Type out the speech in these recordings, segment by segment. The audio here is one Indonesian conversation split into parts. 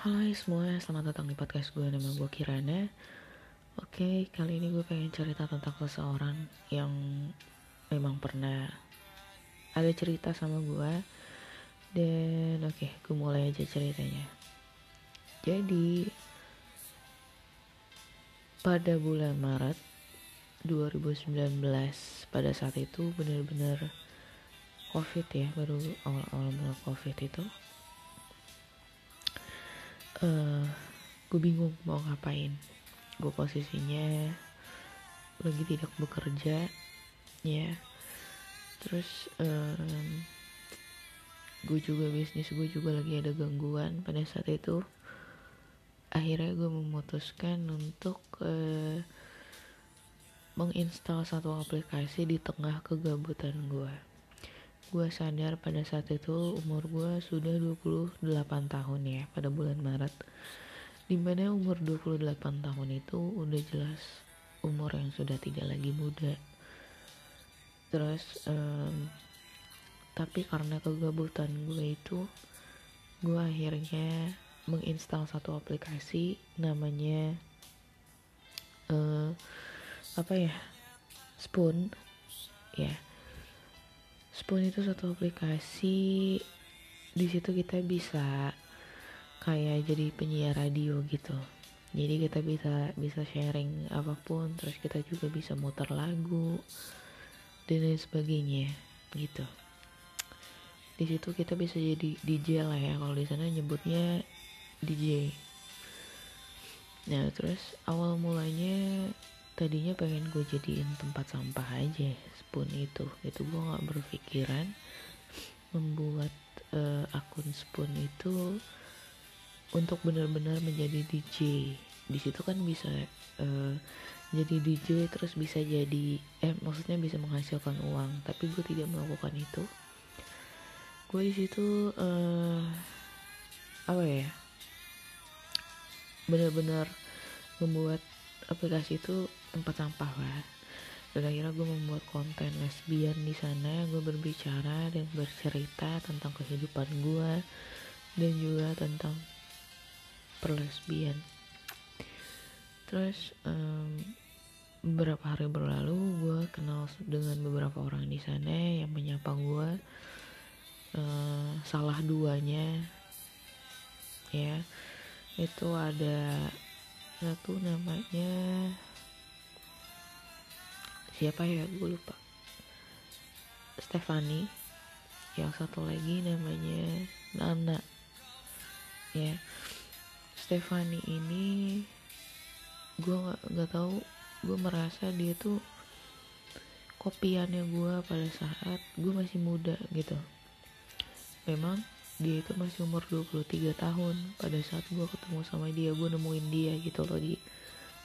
Hai semua, selamat datang di podcast gue Nama gue Kirana Oke, kali ini gue pengen cerita tentang seseorang yang memang pernah ada cerita sama gue. Dan oke, gue mulai aja ceritanya. Jadi, pada bulan Maret 2019 pada saat itu benar-benar covid ya baru awal-awal mulai covid itu uh, gue bingung mau ngapain. Gue posisinya lagi tidak bekerja ya. Terus um, gue juga bisnis gue juga lagi ada gangguan. Pada saat itu akhirnya gue memutuskan untuk uh, menginstal satu aplikasi di tengah kegabutan gue. Gue sadar pada saat itu umur gue sudah 28 tahun ya pada bulan Maret. Di mana umur 28 tahun itu udah jelas umur yang sudah tidak lagi muda. Terus um, tapi karena kegabutan gue itu gue akhirnya menginstal satu aplikasi namanya uh, apa ya Spoon ya Spoon itu satu aplikasi. Di situ kita bisa kayak jadi penyiar radio gitu. Jadi kita bisa bisa sharing apa pun terus kita juga bisa muter lagu dan lain sebagainya gitu. Di situ kita bisa jadi DJ lah ya kalau di sana nyebutnya DJ nah terus awal mulanya tadinya pengen gue jadiin tempat sampah aja spoon itu. Itu gue nggak berpikiran membuat uh, akun spoon itu untuk benar-benar menjadi DJ di situ kan bisa uh, jadi DJ terus bisa jadi eh maksudnya bisa menghasilkan uang. Tapi gue tidak melakukan itu. Gue di situ uh, apa ya benar-benar membuat aplikasi itu tempat sampah lah dan akhirnya gue membuat konten lesbian di sana. Gue berbicara dan bercerita tentang kehidupan gue dan juga tentang perlesbian. Terus um, beberapa hari berlalu gue kenal dengan beberapa orang di sana yang menyapa gue uh, salah duanya. Ya itu ada satu namanya siapa ya? Gue lupa. Stefani. Yang satu lagi namanya Nana. Ya. Stefani ini gue nggak nggak tahu. Gue merasa dia tuh kopiannya gue pada saat gue masih muda gitu. Memang dia itu masih umur 23 tahun pada saat gue ketemu sama dia gue nemuin dia gitu loh di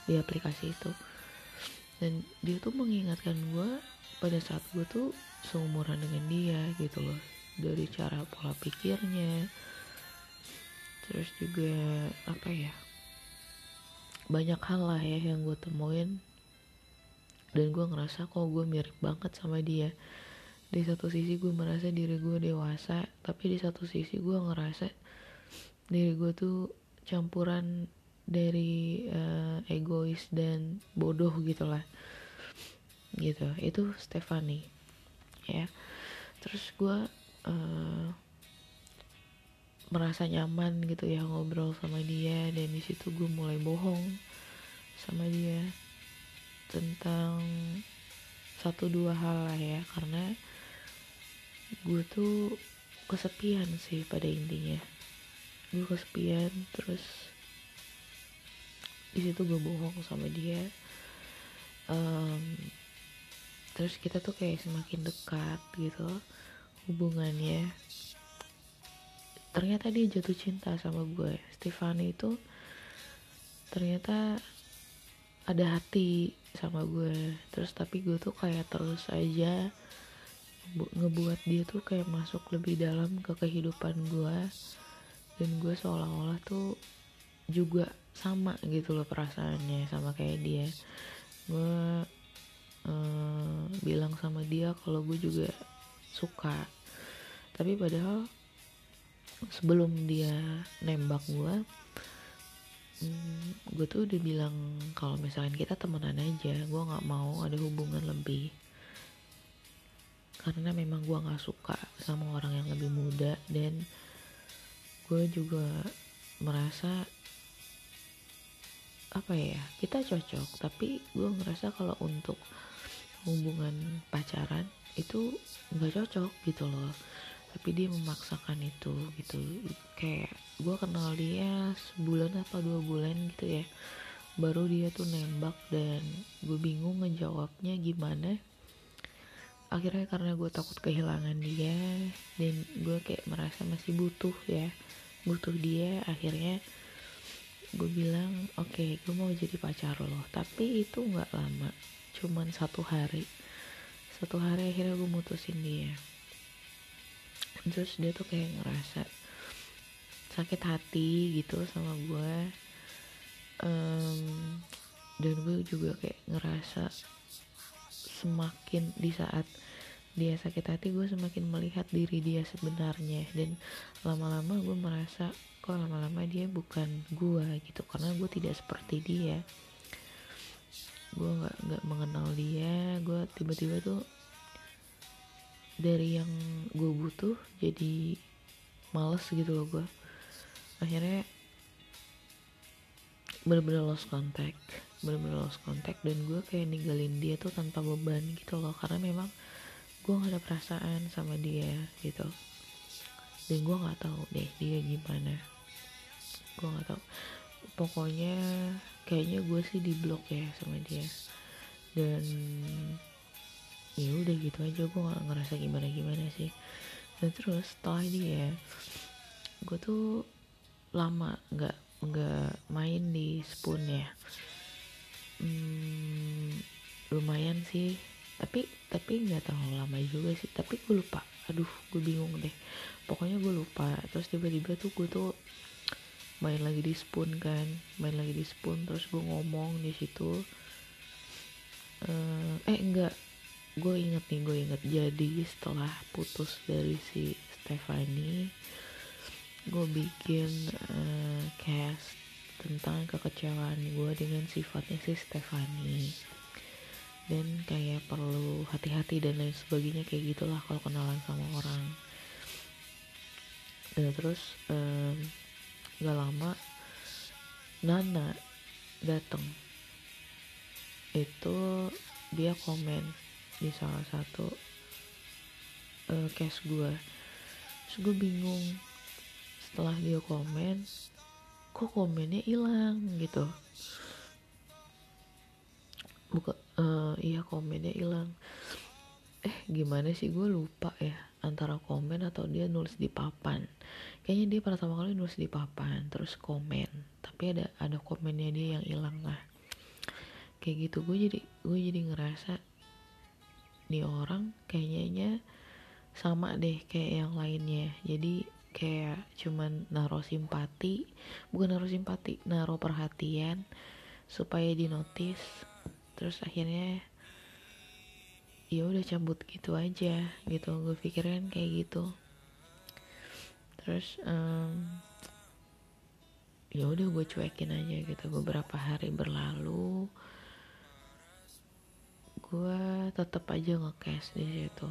di aplikasi itu dan dia tuh mengingatkan gue pada saat gue tuh seumuran dengan dia gitu loh. Dari cara pola pikirnya. Terus juga apa ya banyak hal lah ya yang gue temuin. Dan gue ngerasa kok gue mirip banget sama dia. Di satu sisi gue merasa diri gue dewasa tapi di satu sisi gue ngerasa diri gue tuh campuran dari uh, egois dan bodoh gitulah. Gitu. Itu Stefani ya. Terus gue uh, merasa nyaman gitu ya ngobrol sama dia dan di situ gue mulai bohong sama dia tentang satu dua hal lah ya karena gue tuh kesepian sih pada intinya. Gue kesepian terus di situ gue bohong sama dia. Um, terus kita tuh kayak semakin dekat gitu hubungannya. Ternyata dia jatuh cinta sama gue. Stefani itu ternyata ada hati sama gue. Terus tapi gue tuh kayak terus aja ngebuat dia tuh kayak masuk lebih dalam ke kehidupan gue. Dan gue seolah-olah tuh juga sama gitu loh perasaannya sama kayak dia. Gue uh, bilang sama dia kalau gue juga suka. Tapi padahal sebelum dia nembak gue hmm, gue tuh udah bilang kalau misalkan kita temenan aja gue nggak mau ada hubungan lebih. Karena memang gue nggak suka sama orang yang lebih muda dan gue juga merasa apa ya kita cocok tapi gue ngerasa kalau untuk hubungan pacaran itu nggak cocok gitu loh. Tapi dia memaksakan itu gitu. Kayak gue kenal dia sebulan apa dua bulan gitu ya. Baru dia tuh nembak dan gue bingung ngejawabnya gimana. Akhirnya karena gue takut kehilangan dia dan gue kayak merasa masih butuh ya butuh dia akhirnya gue bilang oke okay, gue mau jadi pacar lo. Tapi itu nggak lama cuman satu hari. Satu hari akhirnya gue mutusin dia. Terus dia tuh kayak ngerasa sakit hati gitu sama gue um, dan gue juga kayak ngerasa semakin di saat dia sakit hati gue semakin melihat diri dia sebenarnya. Dan lama-lama gue merasa kok lama-lama dia bukan gue gitu. Karena gue tidak seperti dia. Gue nggak nggak mengenal dia. Gue tiba-tiba tuh dari yang gue butuh jadi males gitu loh gue akhirnya bener-bener lost contact bener-bener lost contact. Dan gue kayak ninggalin dia tuh tanpa beban gitu loh. Karena memang gue gak ada perasaan sama dia gitu. Dan gue nggak tahu deh dia gimana. Gue nggak tahu. Pokoknya kayaknya gue sih di blok ya sama dia. Dan ya udah gitu aja. Gue nggak ngerasa gimana gimana sih. Dan terus setelah dia gue tuh lama nggak nggak main di spoon ya. Hmm, lumayan sih. Tapi tapi nggak terlalu lama juga sih. Tapi gue lupa. Aduh gue bingung deh. Pokoknya gue lupa. Terus tiba-tiba tuh gue tuh main lagi di spoon kan. Main lagi di spoon terus gue ngomong di situ. Uh, eh enggak gue inget nih gue inget jadi setelah putus dari si Stefani gue bikin uh, cast tentang kekecewaan gue dengan sifatnya si Stefani dan kayak perlu hati-hati dan lain sebagainya kayak gitulah kalau kenalan sama orang. Dan terus um, gak lama Nana dateng. Itu dia komen di salah satu uh, case gue terus gue bingung setelah dia komen kok komennya hilang gitu? Buka uh, iya komennya hilang. Eh gimana sih? Gue lupa ya antara komen atau dia nulis di papan. Kayaknya dia pertama kali nulis di papan terus komen. Tapi ada ada komennya dia yang hilang lah kayak gitu gue jadi gue jadi ngerasa nih orang kayaknya sama deh kayak yang lainnya. Jadi kayak cuman naruh simpati bukan naruh simpati naruh perhatian supaya di notice terus akhirnya ya udah cabut gitu aja gitu. Gue pikirin kayak gitu. Terus um, ya udah gue cuekin aja gitu. Beberapa hari berlalu gue tetap aja ngekes di situ.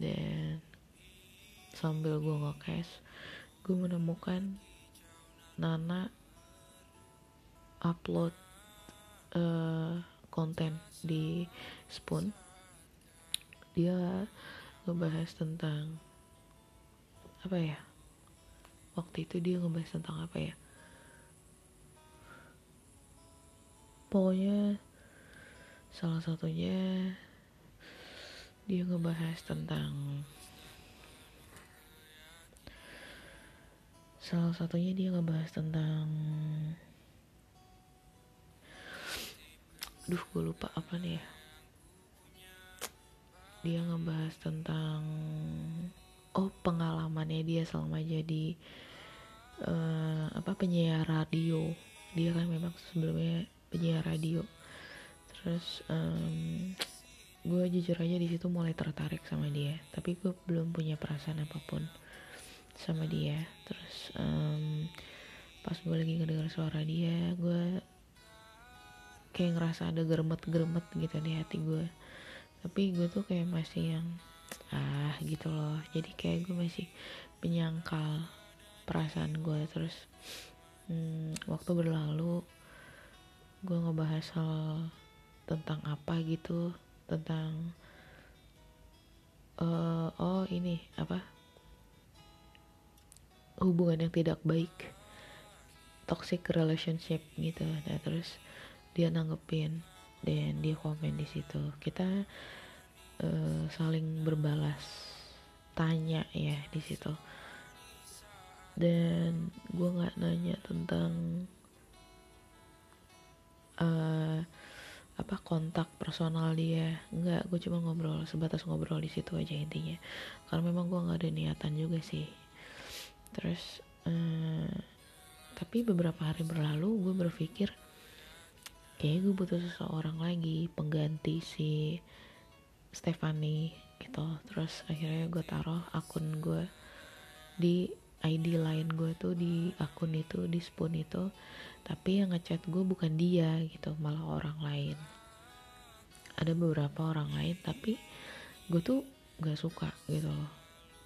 Dan sambil gue ngekes gue menemukan Nana upload uh, konten di Spoon dia ngebahas tentang apa ya? Waktu itu dia ngebahas tentang apa ya? Pokoknya salah satunya dia ngebahas tentang salah satunya dia ngebahas tentang duh gue lupa apa nih ya. Dia ngebahas tentang oh pengalamannya dia selama jadi uh, apa penyiar radio. Dia kan memang sebelumnya penyiar radio. Terus um, gue jujur aja di situ mulai tertarik sama dia. Tapi gue belum punya perasaan apa pun sama dia. Terus um, pas gue lagi ngedenger suara dia gue kayak ngerasa ada geremet-geremet gitu di hati gue. Tapi gue tuh kayak masih yang ah gitu loh. Jadi kayak gue masih menyangkal perasaan gue. Terus hmm, waktu berlalu gue ngebahas hal tentang apa gitu. Tentang uh, oh ini apa? Hubungan yang tidak baik. Toxic relationship gitu. Nah terus dia nanggepin dan dia komen di situ. Kita uh, saling berbalas tanya ya di situ. Dan gue nggak nanya tentang uh, apa kontak personal dia. Nggak gue cuma ngobrol sebatas ngobrol di situ aja intinya. Karena memang gue nggak ada niatan juga sih. Terus uh, tapi beberapa hari berlalu gue berpikir kayak gue butuh seseorang lagi pengganti si Stefani gitu. Terus akhirnya gue taruh akun gue di ID lain gue tuh di akun itu di spoon itu. Tapi yang ngechat gue bukan dia gitu malah orang lain. Ada beberapa orang lain tapi gue tuh gak suka gitu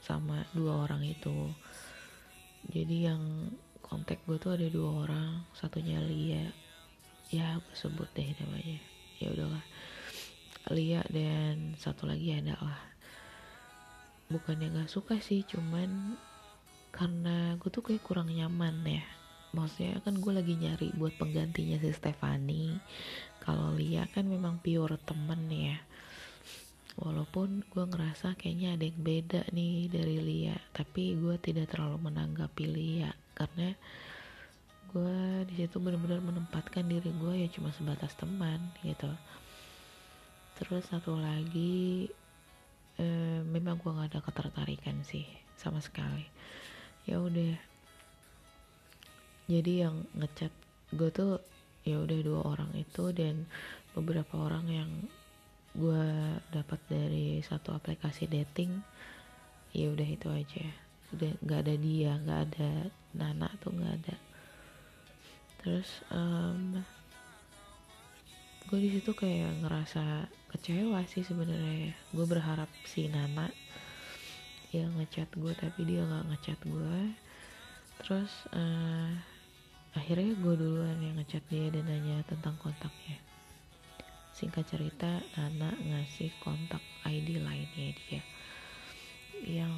sama dua orang itu. Jadi yang kontak gue tuh ada dua orang satunya Lia ya gue sebut deh namanya. Ya udahlah. Lia dan satu lagi ada lah. Bukannya nggak suka sih cuman karena gue tuh kayak kurang nyaman ya. Maksudnya kan gue lagi nyari buat penggantinya si Stefani. Kalau Lia kan memang pure temen ya. Walaupun gue ngerasa kayaknya ada yang beda nih dari Lia. Tapi gue tidak terlalu menanggapi Lia. Karena gue di situ benar-benar menempatkan diri gue ya cuma sebatas teman gitu. Terus satu lagi eh, memang gue gak ada ketertarikan sih sama sekali. Ya udah. Jadi yang ngechat gue tuh ya udah dua orang itu dan beberapa orang yang gue dapat dari satu aplikasi dating ya udah itu aja. Udah nggak ada dia nggak ada Nana tuh nggak ada terus um, gue di situ kayak ngerasa kecewa sih sebenarnya ya. gue berharap si Nana yang ngechat gue tapi dia nggak ngechat gue terus uh, akhirnya gue duluan yang ngechat dia dan nanya tentang kontaknya. Singkat cerita Nana ngasih kontak ID lainnya dia. Yang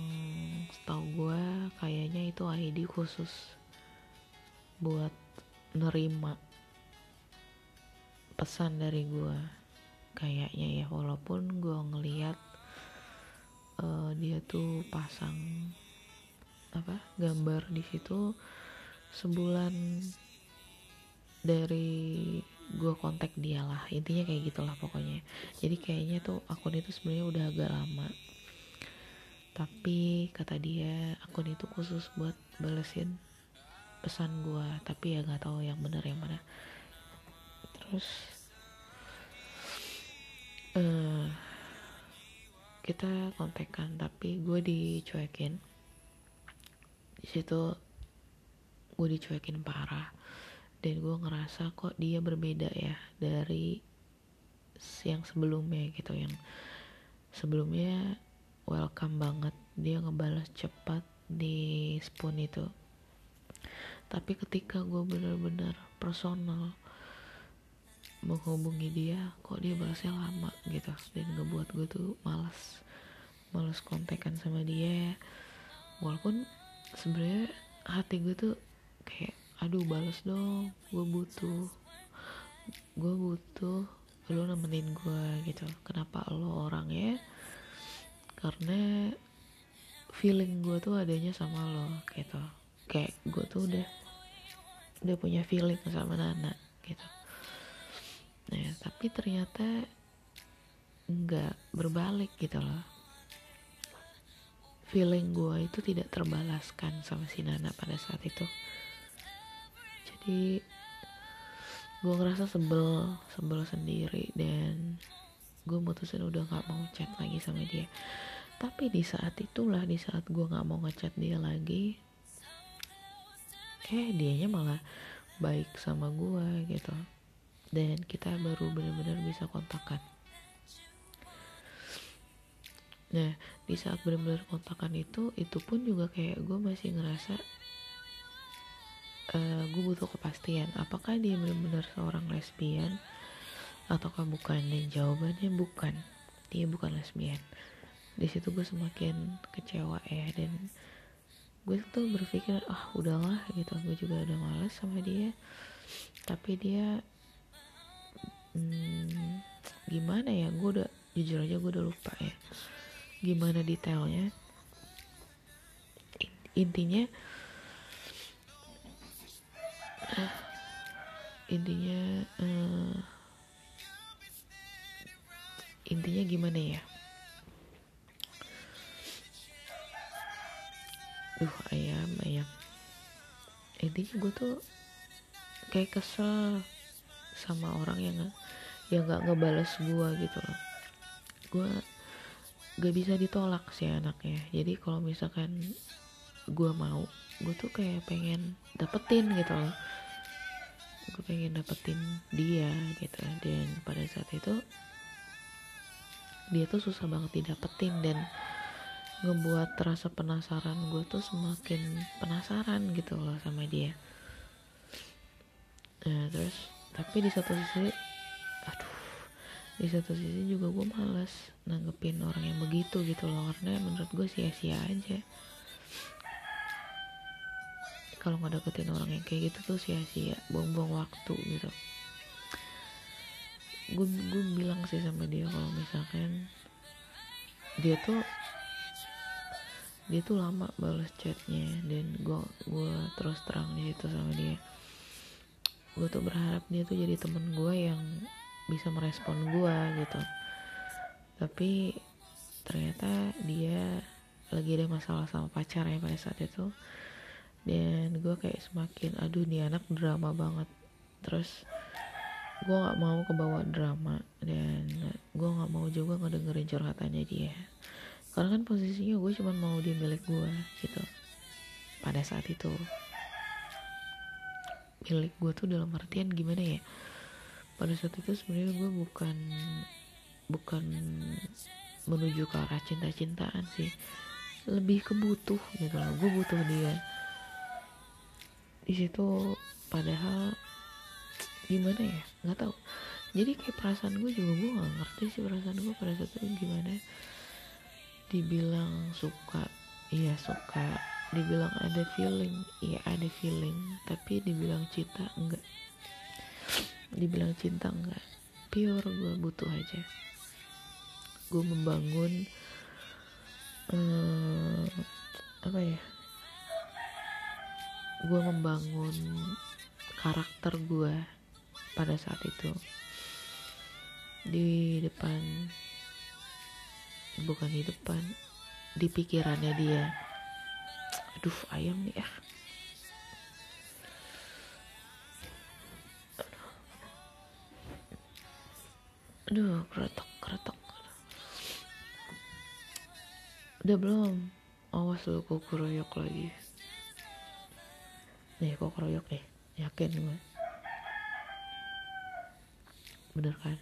setahu gue kayaknya itu ID khusus buat nerima pesan dari gue kayaknya ya walaupun gue ngeliat uh, dia tuh pasang apa gambar di situ sebulan dari gue kontak dia lah. Intinya kayak gitulah pokoknya. Jadi kayaknya tuh akun itu sebenarnya udah agak lama. Tapi kata dia akun itu khusus buat balesin pesan gue tapi ya nggak tahu yang benar yang mana. Terus uh, kita kontekan tapi gue dicuekin. Di situ gue dicuekin parah dan gue ngerasa kok dia berbeda ya dari yang sebelumnya gitu yang sebelumnya welcome banget dia ngebalas cepat di spoon itu tapi ketika gue bener-bener personal menghubungi dia kok dia balasnya lama gitu. Dan ngebuat gue tuh malas malas kontekan sama dia. Walaupun sebenarnya hati gue tuh kayak aduh balas dong gue butuh gue butuh lo nemenin gue gitu. Kenapa lo orangnya? Karena feeling gue tuh adanya sama lo gitu kayak gue tuh udah udah punya feeling sama Nana gitu. Nah tapi ternyata nggak berbalik gitu loh. Feeling gue itu tidak terbalaskan sama si Nana pada saat itu. Jadi gue ngerasa sebel sebel sendiri dan gue mutusin udah nggak mau chat lagi sama dia. Tapi di saat itulah di saat gue nggak mau ngechat dia lagi eh dianya malah baik sama gue gitu. Dan kita baru benar-benar bisa kontakan. Nah di saat benar-benar kontakan itu itu pun juga kayak gue masih ngerasa uh, eh, gue butuh kepastian. Apakah dia benar-benar seorang lesbian? Ataukah bukan? Dan jawabannya bukan. Dia bukan lesbian. Di situ gue semakin kecewa ya dan gue tuh berpikir ah udahlah gitu. Gue juga udah males sama dia. Tapi dia hmm, gimana ya gue udah jujur aja gue udah lupa ya gimana detailnya. Intinya uh, intinya uh, intinya gimana ya duh ayam ayam. Intinya gue tuh kayak kesel sama orang yang yang nggak ngebales gue gitu loh. Gue gak bisa ditolak sih anaknya. Jadi kalau misalkan gue mau gue tuh kayak pengen dapetin gitu loh. Gue pengen dapetin dia gitu. Dan pada saat itu dia tuh susah banget didapetin dan ngebuat rasa penasaran gue tuh semakin penasaran gitu loh sama dia. Nah terus tapi di satu sisi aduh di satu sisi juga gue males nanggepin orang yang begitu gitu loh karena menurut gue sia-sia aja. Kalau nggak dapetin orang yang kayak gitu tuh sia-sia buang-buang waktu gitu. Gue gue bilang sih sama dia kalau misalkan dia tuh dia tuh lama balas chatnya dan gue gue terus terang di situ sama dia. Gue tuh berharap dia tuh jadi temen gue yang bisa merespon gue gitu. Tapi ternyata dia lagi ada masalah sama pacarnya pada saat itu. Dan gue kayak semakin aduh nih anak drama banget. Terus gue nggak mau kebawa drama dan gue nggak mau juga ngedengerin curhatannya dia karena kan posisinya gue cuma mau dia milik gue gitu. Pada saat itu. Milik gue tuh dalam artian gimana ya? Pada saat itu sebenarnya gue bukan bukan menuju ke arah cinta-cintaan sih. Lebih ke butuh gitu loh. Gue butuh dia. Di situ padahal gimana ya? Nggak tahu. Jadi kayak perasaan gue juga gue nggak ngerti sih perasaan gue pada saat itu gimana dibilang suka iya suka. Dibilang ada feeling iya ada feeling. Tapi dibilang cinta enggak. Dibilang cinta enggak. Pure gue butuh aja. Gue membangun hmm, apa ya? Gue membangun karakter gue pada saat itu. Di depan bukan di depan di pikirannya dia. Aduh ayam nih ya aduh keretok keretok. Udah belum? Awas lu kok keroyok lagi. Nih kok keroyok nih. Yakin gue bener kan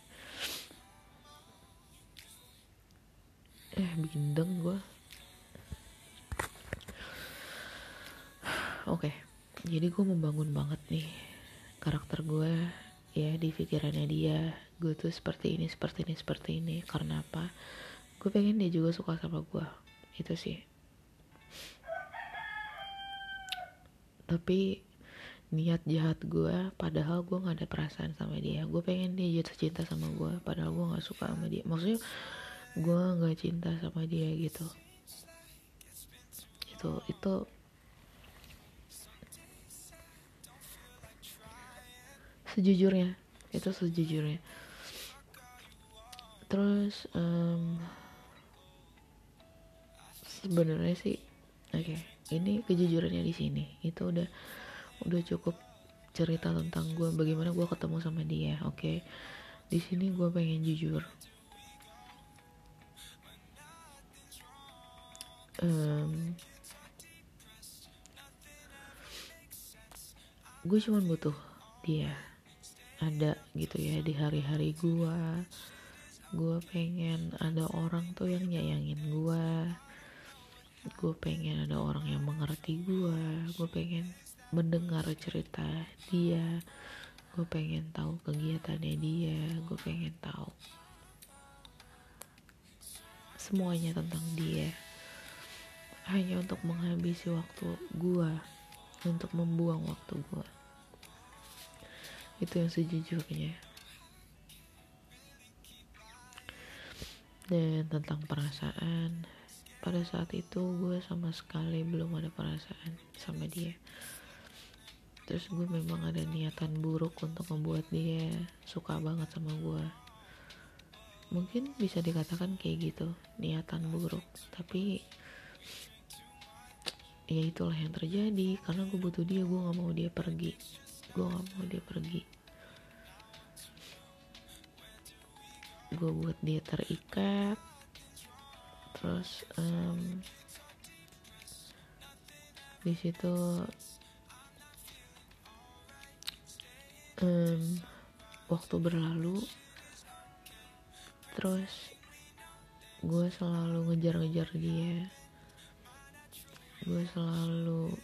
eh bindeng gue oke okay. jadi gue membangun banget nih karakter gue ya di pikirannya dia. Gue tuh seperti ini seperti ini seperti ini. Karena apa? Gue pengen dia juga suka sama gue itu sih. Tapi niat jahat gue padahal gue nggak ada perasaan sama dia. Gue pengen dia jatuh cinta sama gue padahal gue nggak suka sama dia. Maksudnya gue nggak cinta sama dia gitu. Itu itu. Sejujurnya itu sejujurnya. Terus um, sebenarnya sih oke okay, ini kejujurannya di sini. Itu udah udah cukup cerita tentang gue bagaimana gue ketemu sama dia oke? Okay? di sini gue pengen jujur um, gue cuma butuh dia ada gitu ya di hari-hari gue gue pengen ada orang tuh yang nyayangin gue gue pengen ada orang yang mengerti gue gue pengen mendengar cerita dia. Gue pengen tahu kegiatannya dia. Gue pengen tahu semuanya tentang dia hanya untuk menghabisi waktu gue untuk membuang waktu gue itu yang sejujurnya. Dan tentang perasaan pada saat itu gue sama sekali belum ada perasaan sama dia. Terus gue memang ada niatan buruk untuk membuat dia suka banget sama gue mungkin bisa dikatakan kayak gitu niatan buruk. Tapi ya itulah yang terjadi karena gue butuh dia gue nggak mau dia pergi. Gue nggak mau dia pergi. Gue buat dia terikat terus um, di situ um, waktu berlalu terus gue selalu ngejar-ngejar dia gue selalu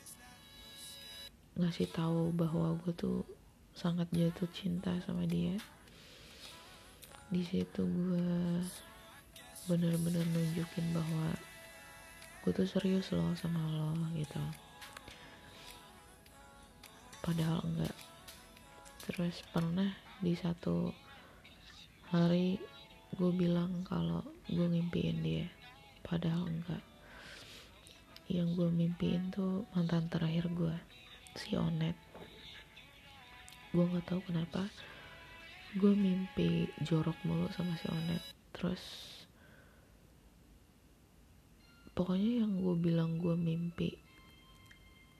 ngasih tahu bahwa gue tuh sangat jatuh cinta sama dia. Di situ gue bener-bener nunjukin bahwa gue tuh serius loh sama lo gitu. Padahal enggak. Terus pernah di satu hari gue bilang kalau gue ngimpiin dia. Padahal enggak yang gue mimpiin tuh mantan terakhir gue si Onet. Gue nggak tahu kenapa gue mimpi jorok mulu sama si Onet. Terus pokoknya yang gue bilang gue mimpi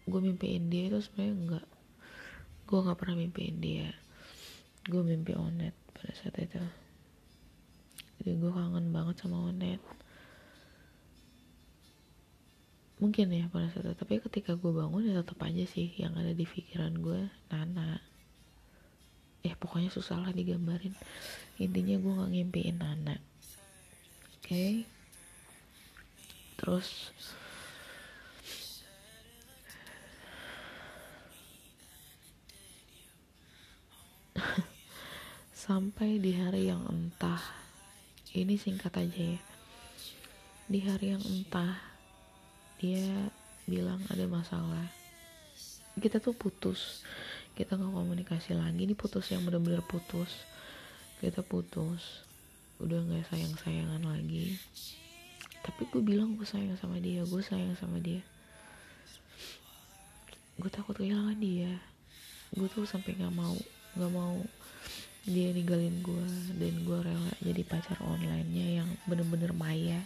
gue mimpiin dia itu sebenarnya enggak gue nggak pernah mimpiin dia. Gue mimpi onet pada saat itu. Jadi gue kangen banget sama onet mungkin ya pada saat itu. Tapi ketika gue bangun ya tetap aja sih yang ada di pikiran gue Nana. Eh pokoknya susah lah digambarin. Intinya gue nggak ngimpiin Nana. Oke? Okay? terus sampai di hari yang entah. Ini singkat aja ya. Di hari yang entah dia bilang ada masalah. Kita tuh putus. Kita nggak komunikasi lagi. Ini putus yang bener-bener putus. Kita putus. Udah nggak sayang sayangan lagi. Tapi gue bilang gue sayang sama dia. Gue sayang sama dia. Gue takut kehilangan dia. Gue tuh sampai nggak mau nggak mau dia ninggalin gue dan gue rela jadi pacar online-nya yang bener-bener maya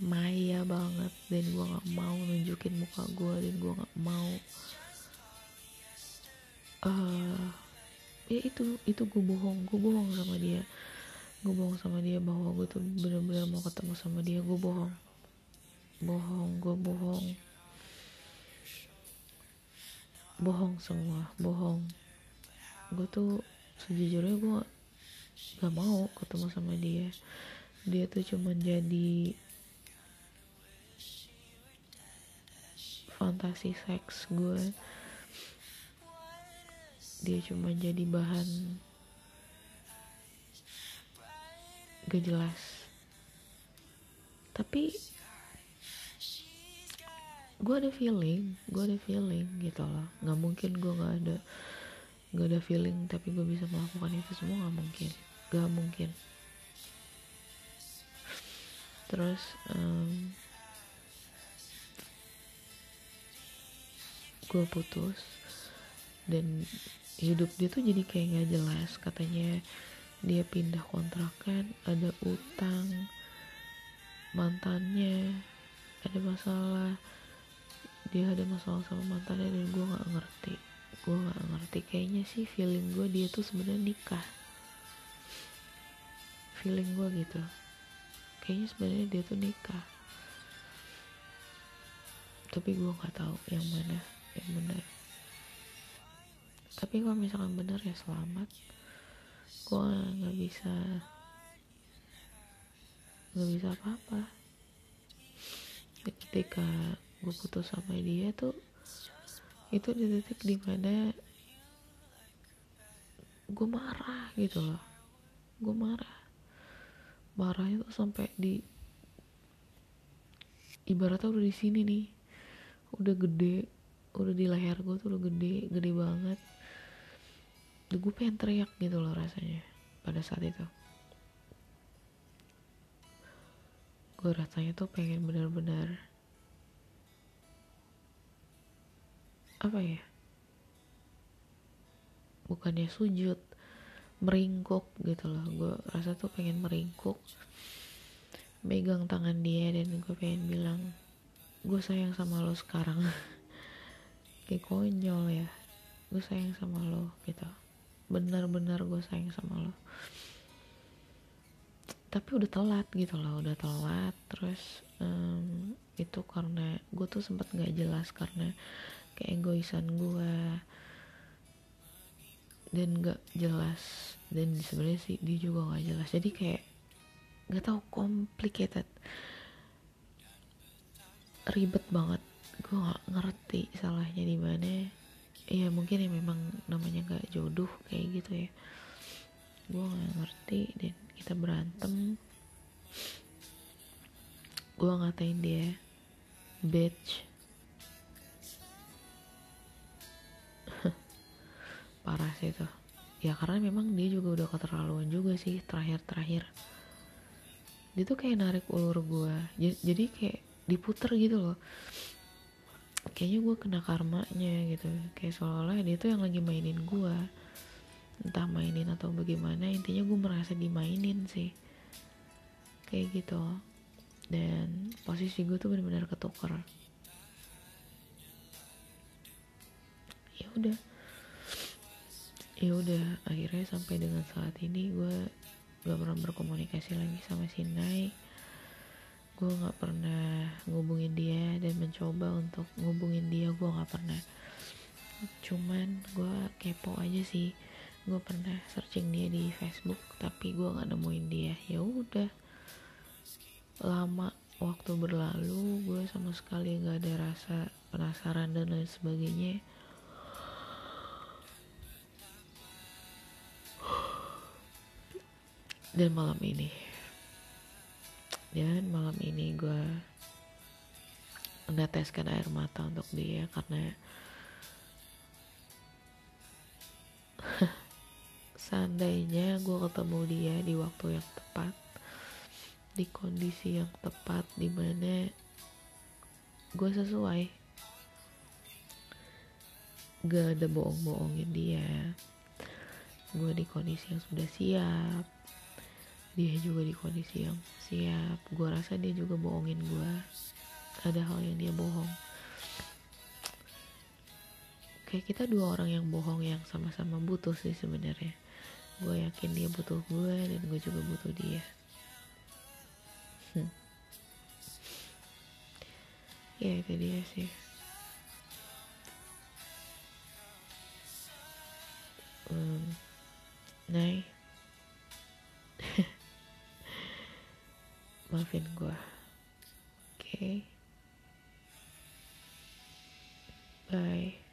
maya banget. Dan gue nggak mau nunjukin muka gue dan gue nggak mau uh, ya itu itu gue bohong. Gue bohong sama dia. Gue bohong sama dia bahwa gue tuh bener-bener mau ketemu sama dia. Gue bohong. Bohong gue bohong. Bohong semua bohong. Gue tuh sejujurnya gue gak mau ketemu sama dia. Dia tuh cuma jadi fantasi seks gue dia cuma jadi bahan gak jelas. Tapi gue ada feeling gue ada feeling gitu loh. Nggak mungkin gue nggak ada nggak ada feeling tapi gue bisa melakukan itu semua nggak mungkin. Gak mungkin. Terus um, gue putus. Dan hidup dia tuh jadi kayak gak jelas. Katanya dia pindah kontrakan ada utang mantannya ada masalah. Dia ada masalah sama mantannya dan gue nggak ngerti. Gue nggak ngerti. Kayaknya sih feeling gue dia tuh sebenarnya nikah. Feeling gue gitu. Kayaknya sebenarnya dia tuh nikah. Tapi gue nggak tahu yang mana yang benar tapi kalau misalkan benar ya selamat. Gue nggak bisa nggak bisa apa-apa. Ketika gue putus sama dia tuh itu di titik di mana gue marah gitu loh. Gue marah. Marahnya tuh sampai di ibaratnya udah di sini nih. Udah gede udah di leher gue tuh udah gede gede banget. Dan gue pengen teriak gitu loh rasanya pada saat itu. Gue rasanya tuh pengen benar-benar apa ya? Bukannya sujud meringkuk gitu loh. Gue rasa tuh pengen meringkuk megang tangan dia dan gue pengen bilang gue sayang sama lo sekarang kayak konyol ya. Gue sayang sama lo gitu. Benar-benar gue sayang sama lo. Tapi udah telat gitu loh udah telat. Terus um, itu karena gue tuh sempat nggak jelas karena keegoisan gue dan nggak jelas. Dan sebenarnya sih dia juga nggak jelas. Jadi kayak nggak tahu complicated. Ribet banget gue nggak ngerti salahnya di mana. Ya mungkin ya memang namanya nggak jodoh kayak gitu ya. Gue nggak ngerti dan kita berantem. Gue ngatain dia bitch. Parah sih tuh ya karena memang dia juga udah keterlaluan juga sih terakhir-terakhir. Dia tuh kayak narik ulur gue jadi kayak diputer gitu loh kayaknya gue kena karmanya gitu. Kayak seolah-olah dia tuh yang lagi mainin gue entah mainin atau bagaimana intinya gue merasa dimainin sih. Kayak gitu. Dan posisi gue tuh benar-benar ketukar ya udah. Ya udah akhirnya sampai dengan saat ini gue gak pernah berkomunikasi lagi sama si Nai gue gak pernah ngubungin dia dan mencoba untuk ngubungin dia gue gak pernah. Cuman gue kepo aja sih. Gue pernah searching dia di Facebook tapi gue gak nemuin dia. Ya udah. Lama waktu berlalu gue sama sekali gak ada rasa penasaran dan lain sebagainya. Dan malam ini dan malam ini gue meneteskan air mata untuk dia karena seandainya gue ketemu dia di waktu yang tepat di kondisi yang tepat di mana gue sesuai. Gak ada bohong-bohongin dia. Gue di kondisi yang sudah siap dia juga di kondisi yang siap. Gue rasa dia juga bohongin gue ada hal yang dia bohong. Kayak kita dua orang yang bohong yang sama-sama butuh sih sebenarnya. Gue yakin dia butuh gue dan gue juga butuh dia. Hmm. ya itu dia sih. Um, Nay maafin gue oke okay? bye